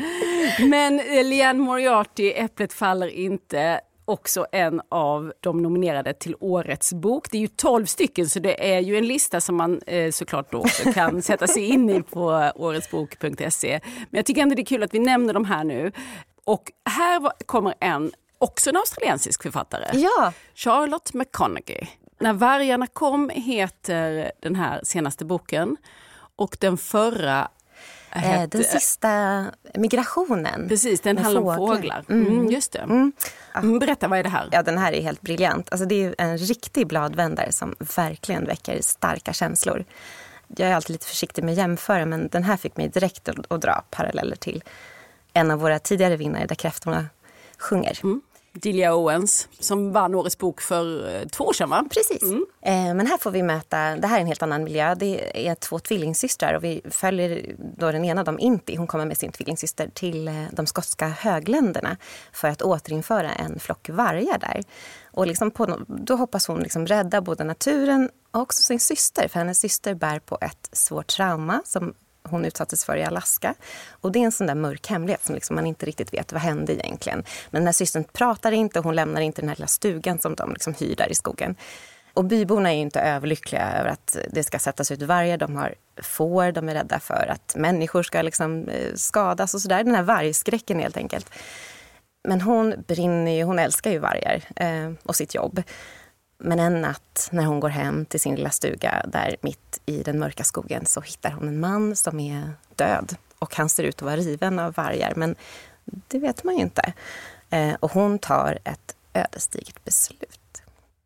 Men eh, Liane Moriarty, Äpplet faller inte, också en av de nominerade till Årets bok. Det är ju 12 stycken så det är ju en lista som man eh, såklart då kan sätta sig in i på åretsbok.se. Men jag tycker ändå det är kul att vi nämner de här nu. Och här kommer en också en australiensisk författare. Ja. Charlotte McConaughey. När vargarna kom heter den här senaste boken. Och den förra Eh, den sista migrationen. Precis, den handlar om fåglar. Mm. Mm, just det. Mm. mm. Berätta, vad är det här? Ja, den här är helt briljant. Alltså, det är en riktig bladvändare som verkligen väcker starka känslor. Jag är alltid lite försiktig med att jämföra men den här fick mig direkt att, att dra paralleller till en av våra tidigare vinnare där kräftorna sjunger. Mm. Delia Owens som vann Årets bok för eh, två år sedan va? Precis. Mm. Eh, men här får vi möta, det här är en helt annan miljö. Det är två tvillingsystrar och vi följer då den ena dem, Inti. Hon kommer med sin tvillingsyster till eh, de skotska högländerna för att återinföra en flock vargar där. Och liksom på, då hoppas hon liksom rädda både naturen och också sin syster. För hennes syster bär på ett svårt trauma som hon utsattes för i Alaska. Och det är en sån där mörk hemlighet som liksom man inte riktigt vet vad hände egentligen. Men den här systern pratar inte, hon lämnar inte den här lilla stugan som de liksom hyr där i skogen. Och byborna är inte överlyckliga över att det ska sättas ut vargar. De har får, de är rädda för att människor ska liksom eh, skadas och sådär. Den här vargskräcken helt enkelt. Men hon brinner ju, hon älskar ju vargar eh, och sitt jobb. Men en natt när hon går hem till sin lilla stuga där mitt i den mörka skogen så hittar hon en man som är död. Och han ser ut att vara riven av vargar, men det vet man ju inte. Eh, och hon tar ett ödesdigert beslut.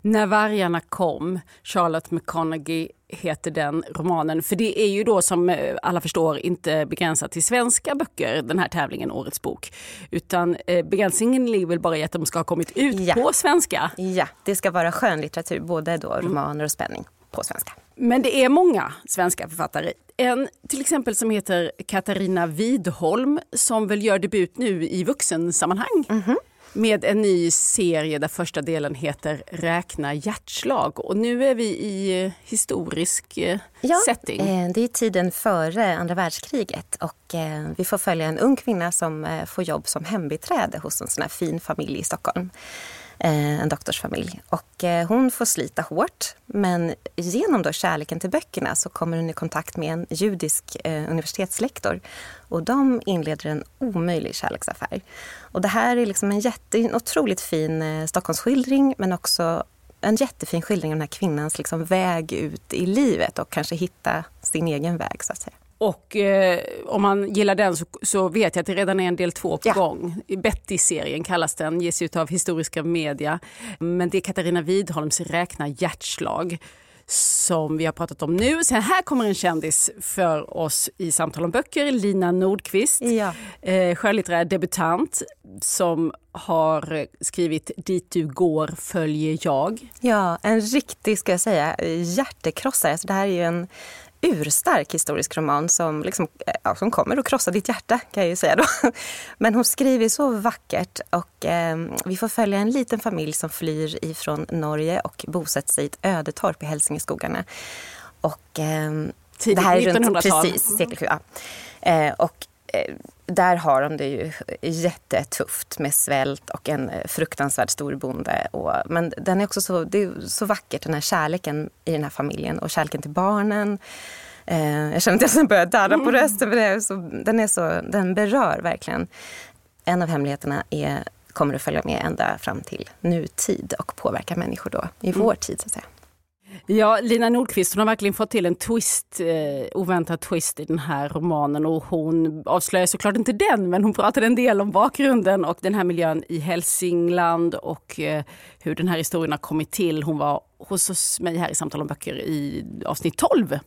När vargarna kom, Charlotte McConaughey heter den romanen. För det är ju då som eh, alla förstår inte begränsat till svenska böcker, den här tävlingen Årets bok. Utan eh, begränsningen ligger väl bara i att de ska ha kommit ut ja. på svenska? Ja, det ska vara skönlitteratur, både då mm. romaner och spänning på svenska. Men det är många svenska författare. En till exempel som heter Katarina Widholm som väl gör debut nu i vuxensammanhang. Mm -hmm med en ny serie där första delen heter Räkna hjärtslag. Och nu är vi i eh, historisk eh, ja, setting. Eh, det är tiden före andra världskriget och vi får följa en ung kvinna som får jobb som hembiträde hos en sån fin familj i Stockholm. Eh, en doktorsfamilj. Och eh, hon får slita hårt men genom då kärleken till böckerna så kommer hon i kontakt med en judisk eh, universitetslektor. Och de inleder en omöjlig kärleksaffär. Och det här är liksom en, jätte, en otroligt fin Stockholmsskildring men också en jättefin skildring av den här kvinnans liksom väg ut i livet och kanske hitta sin egen väg så att säga. Och eh, om man gillar den så, så, vet jag att det redan är en del två på ja. gång. Betty-serien kallas den, ges ut av Historiska Media. Men det är Katarina Widholms Räkna hjärtslag som vi har pratat om nu. Sen här kommer en kändis för oss i Samtal om böcker, Lina Nordqvist. Ja. Eh, skönlitterär debutant som har skrivit Dit du går följer jag. Ja, en riktig, ska jag säga, hjärtekrossare. Så det här är ju en urstark historisk roman som, liksom, ja, som kommer att krossa ditt hjärta kan jag ju säga då. Men hon skriver så vackert och eh, vi får följa en liten familj som flyr ifrån Norge och bosätter sig i ett ödetorp i Hälsingeskogarna. Och, eh, Tidigt 1900-tal. Precis, sekel ja. eh, Och eh, där har de det ju jättetufft med svält och en eh, fruktansvärd storbonde. Och, men den är också så, det är så vackert, den här kärleken i den här familjen och kärleken till barnen. Eh, jag känner att jag börjar darra på mm. rösten för det är så, den, är så, den berör verkligen. En av hemligheterna är, kommer att följa med ända fram till nutid och påverka människor då i mm. vår tid så att säga. Ja, Lina Nordqvist hon har verkligen fått till en twist, eh, oväntad twist i den här romanen och hon avslöjar såklart inte den men hon pratar en del om bakgrunden och den här miljön i Hälsingland och eh, hur den här historien har kommit till. Hon var hos oss, mig här i Samtal om böcker i avsnitt 12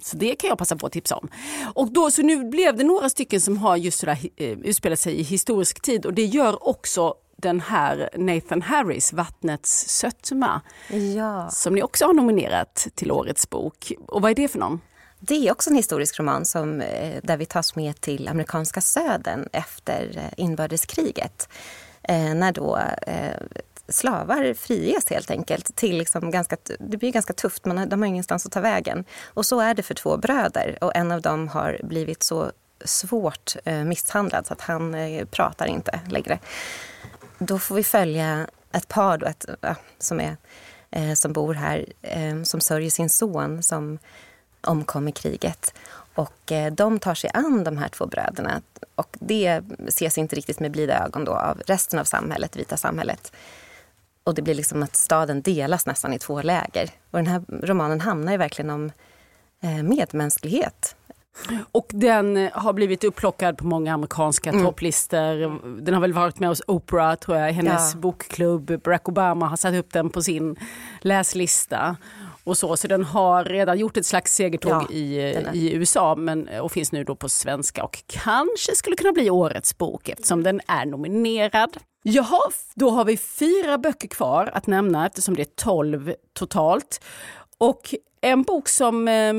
så det kan jag passa på att tipsa om. Och då, så nu blev det några stycken som har just sådär, eh, utspelat sig i historisk tid och det gör också den här Nathan Harris, Vattnets sötma, ja. som ni också har nominerat till Årets bok. Och vad är det för någon? Det är också en historisk roman som, eh, där vi tas med till amerikanska södern efter eh, inbördeskriget. Eh, när då slavar friges helt enkelt. Till liksom ganska, det blir ganska tufft, men de har ingenstans att ta vägen. Och så är det för två bröder och en av dem har blivit så svårt misshandlad så att han pratar inte längre då får vi följa ett par då, ett, ja, som, är, eh, som bor här eh, som sörjer sin son som omkom i kriget. Och eh, de tar sig an de här två bröderna. Och det ses inte riktigt med blida ögon då av resten av samhället, vita samhället. Och det blir liksom att staden delas nästan i två läger. Och den här romanen handlar ju verkligen om eh, medmänsklighet. Och den har blivit upplockad på många amerikanska mm. topplistor. Den har väl varit med hos Oprah, tror jag, hennes ja. bokklubb. Barack Obama har satt upp den på sin läslista. Och så, så den har redan gjort ett slags segertåg ja, i, i USA men, och finns nu då på svenska och kanske skulle kunna bli årets bok eftersom den är nominerad. Jaha, då har vi fyra böcker kvar att nämna eftersom det är tolv totalt. Och en bok som eh,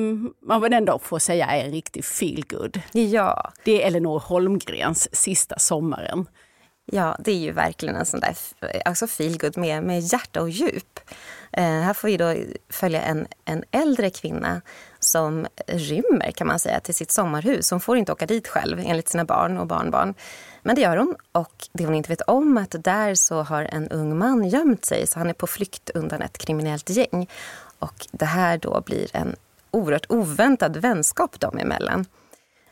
man väl ändå får säga är en riktig feelgood. Ja. Det är Elinor Holmgrens Sista sommaren. Ja, det är ju verkligen en sån där alltså feelgood med, med hjärta och djup. Eh, här får vi då följa en, en äldre kvinna som rymmer kan man säga till sitt sommarhus. Hon får inte åka dit själv enligt sina barn och barnbarn. Men det gör hon och det hon inte vet om är att där så har en ung man gömt sig så han är på flykt undan ett kriminellt gäng. Och det här då blir en oerhört oväntad vänskap dem emellan.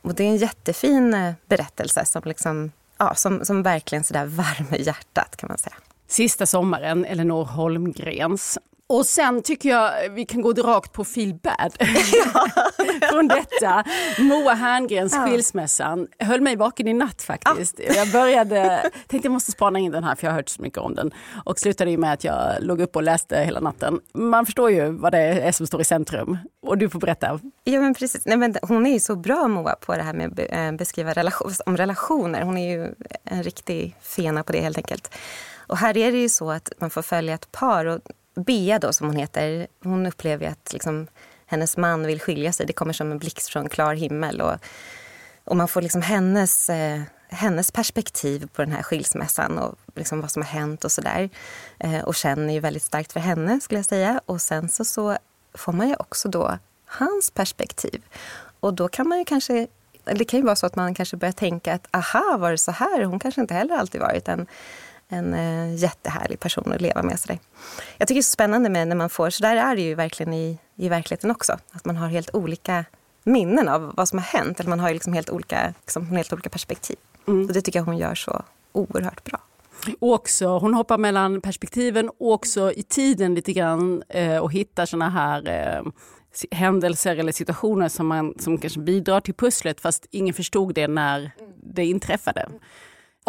Och det är en jättefin eh, berättelse som, liksom, ja, som, som verkligen sådär värmer hjärtat kan man säga. Sista sommaren, Elinor Holmgrens. Och sen tycker jag vi kan gå rakt på feel bad. Från detta. Moa Herngrens ja. Skilsmässan höll mig vaken i natt faktiskt. Ja. Jag började, tänkte jag måste spana in den här för jag har hört så mycket om den. Och slutade med att jag låg upp och läste hela natten. Man förstår ju vad det är som står i centrum. Och du får berätta. Ja men precis. Nej, men hon är ju så bra Moa på det här med att eh, beskriva relation, om relationer. Hon är ju en riktig fena på det helt enkelt. Och här är det ju så att man får följa ett par. Och Bea då, som hon heter, hon upplever att liksom, hennes man vill skilja sig. Det kommer som en blixt från klar himmel. Och, och man får liksom hennes, eh, hennes perspektiv på den här skilsmässan och liksom vad som har hänt och sådär. Eh, och känner ju väldigt starkt för henne skulle jag säga. Och sen så, så får man ju också då hans perspektiv. Och då kan man ju kanske det kan ju vara så att man kanske börjar tänka att aha, var det så här? Hon kanske inte heller alltid varit en en eh, jättehärlig person att leva med. Sådär. Jag tycker det är så spännande med när man får, så där är det ju verkligen i, i verkligheten också, att man har helt olika minnen av vad som har hänt. Eller man har liksom helt olika, liksom, helt olika perspektiv. Mm. Och det tycker jag hon gör så oerhört bra. Och också, hon hoppar mellan perspektiven och också i tiden lite grann eh, och hittar såna här eh, händelser eller situationer som, man, som kanske bidrar till pusslet fast ingen förstod det när det inträffade.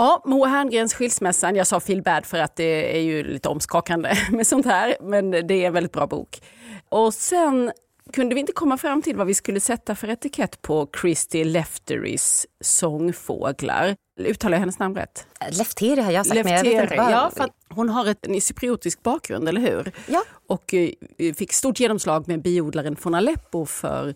Ja, Moa Herngrens Skilsmässan. Jag sa feel bad för att det är ju lite omskakande med sånt här, men det är en väldigt bra bok. Och sen kunde vi inte komma fram till vad vi skulle sätta för etikett på Christy Lefterys sångfåglar. Uttalar jag hennes namn rätt? Lefteri har jag sagt. Lefteri, men jag ja, för hon har ett, en cypriotisk bakgrund, eller hur? Ja. Och eh, fick stort genomslag med biodlaren från Aleppo för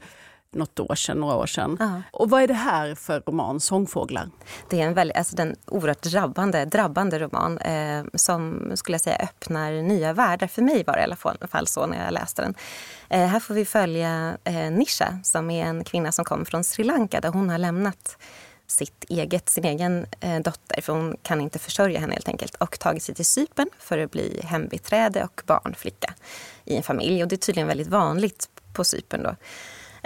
något år sedan, några år sedan. Uh. Och vad är det här för roman, Sångfåglar? Det är en väldigt, alltså den oerhört drabbande, drabbande roman eh, som skulle jag säga öppnar nya världar. För mig var det i alla fall så när jag läste den. Eh, här får vi följa eh, Nisha som är en kvinna som kommer från Sri Lanka där hon har lämnat sitt eget, sin egen eh, dotter, för hon kan inte försörja henne helt enkelt, och tagit sig till Sypen för att bli hembiträde och barnflicka i en familj. Och det är tydligen väldigt vanligt på Sypen då.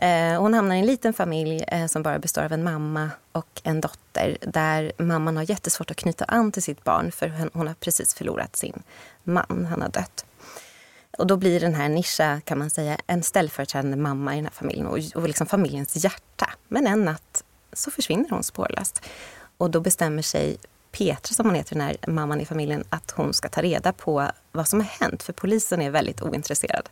Eh, hon hamnar i en liten familj eh, som bara består av en mamma och en dotter där mamman har jättesvårt att knyta an till sitt barn för hon har precis förlorat sin man, han har dött. Och då blir den här Nisha, kan man säga, en ställföreträdande mamma i den här familjen och, och liksom familjens hjärta. Men en natt så försvinner hon spårlöst. Och då bestämmer sig Petra, som hon heter, den här mamman i familjen, att hon ska ta reda på vad som har hänt. För polisen är väldigt ointresserad.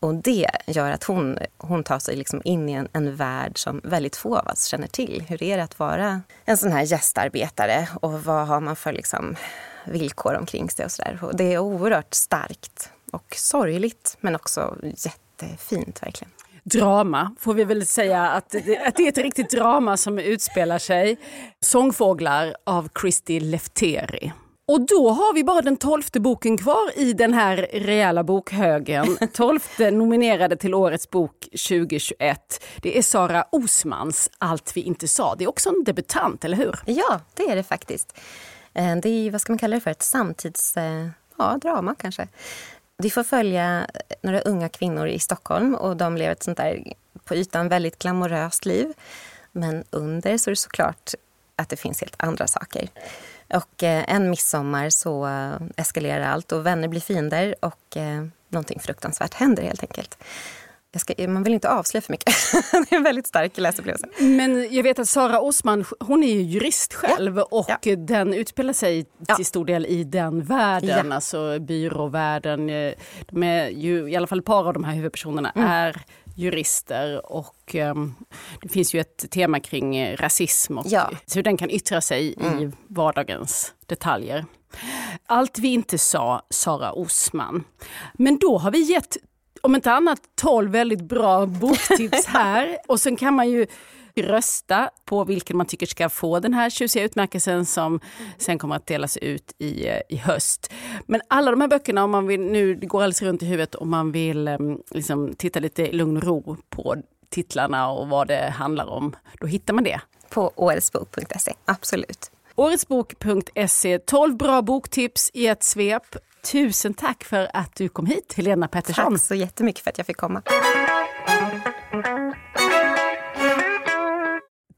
Och det gör att hon, hon tar sig liksom in i en, en värld som väldigt få av oss känner till. Hur är det att vara en sån här gästarbetare och vad har man för liksom villkor omkring sig och sådär. Det är oerhört starkt och sorgligt men också jättefint verkligen drama, får vi väl säga att det, att det är ett riktigt drama som utspelar sig. Sångfåglar av Christy Lefteri. Och då har vi bara den tolfte boken kvar i den här rejäla bokhögen. Tolfte nominerade till Årets bok 2021. Det är Sara Osmans Allt vi inte sa. Det är också en debutant, eller hur? Ja, det är det faktiskt. Eh, det är, vad ska man kalla det för, ett samtidsdrama eh, ja, kanske. Vi får följa några unga kvinnor i Stockholm och de lever ett sånt där på ytan väldigt glamoröst liv. Men under så är det såklart att det finns helt andra saker. Och eh, en midsommar så eh, eskalerar allt och vänner blir fiender och eh, någonting fruktansvärt händer helt enkelt. Ska, man vill inte avslöja för mycket. det är en väldigt stark läsupplevelse. Men jag vet att Sara Osman, hon är ju jurist själv ja. och ja. den utspelar sig ja. till stor del i den världen, ja. alltså byråvärlden. De är ju, I alla fall ett par av de här huvudpersonerna mm. är jurister och um, det finns ju ett tema kring rasism och ja. hur den kan yttra sig mm. i vardagens detaljer. Allt vi inte sa, Sara Osman. Men då har vi gett om inte annat 12 väldigt bra boktips här. och sen kan man ju rösta på vilken man tycker ska få den här tjusiga utmärkelsen som sen kommer att delas ut i, i höst. Men alla de här böckerna, om man vill, nu det går alldeles runt i huvudet, om man vill ehm, liksom, titta lite i lugn och ro på titlarna och vad det handlar om, då hittar man det. På åretsbok.se, absolut. Åretsbok.se, 12 bra boktips i ett svep. Tusen tack för att du kom hit, Helena Pettersson. Tack så jättemycket för att jag fick komma.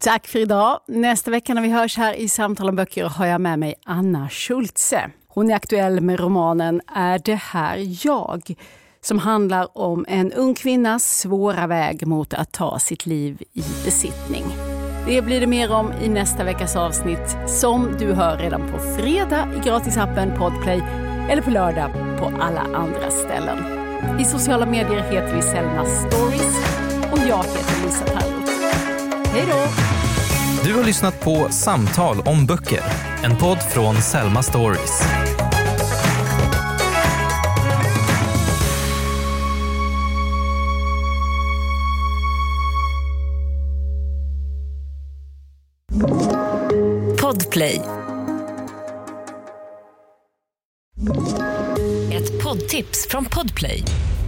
Tack för idag. Nästa vecka när vi hörs här i Samtal om böcker har jag med mig Anna Schultze. Hon är aktuell med romanen Är det här jag? som handlar om en ung kvinnas svåra väg mot att ta sitt liv i besittning. Det blir det mer om i nästa veckas avsnitt som du hör redan på fredag i gratisappen Podplay eller på lördag på alla andra ställen. I sociala medier heter vi Selma Stories och jag heter Lisa Tallroth. Hej då! Du har lyssnat på Samtal om böcker, en podd från Selma Stories. Podplay poddtips från Podplay.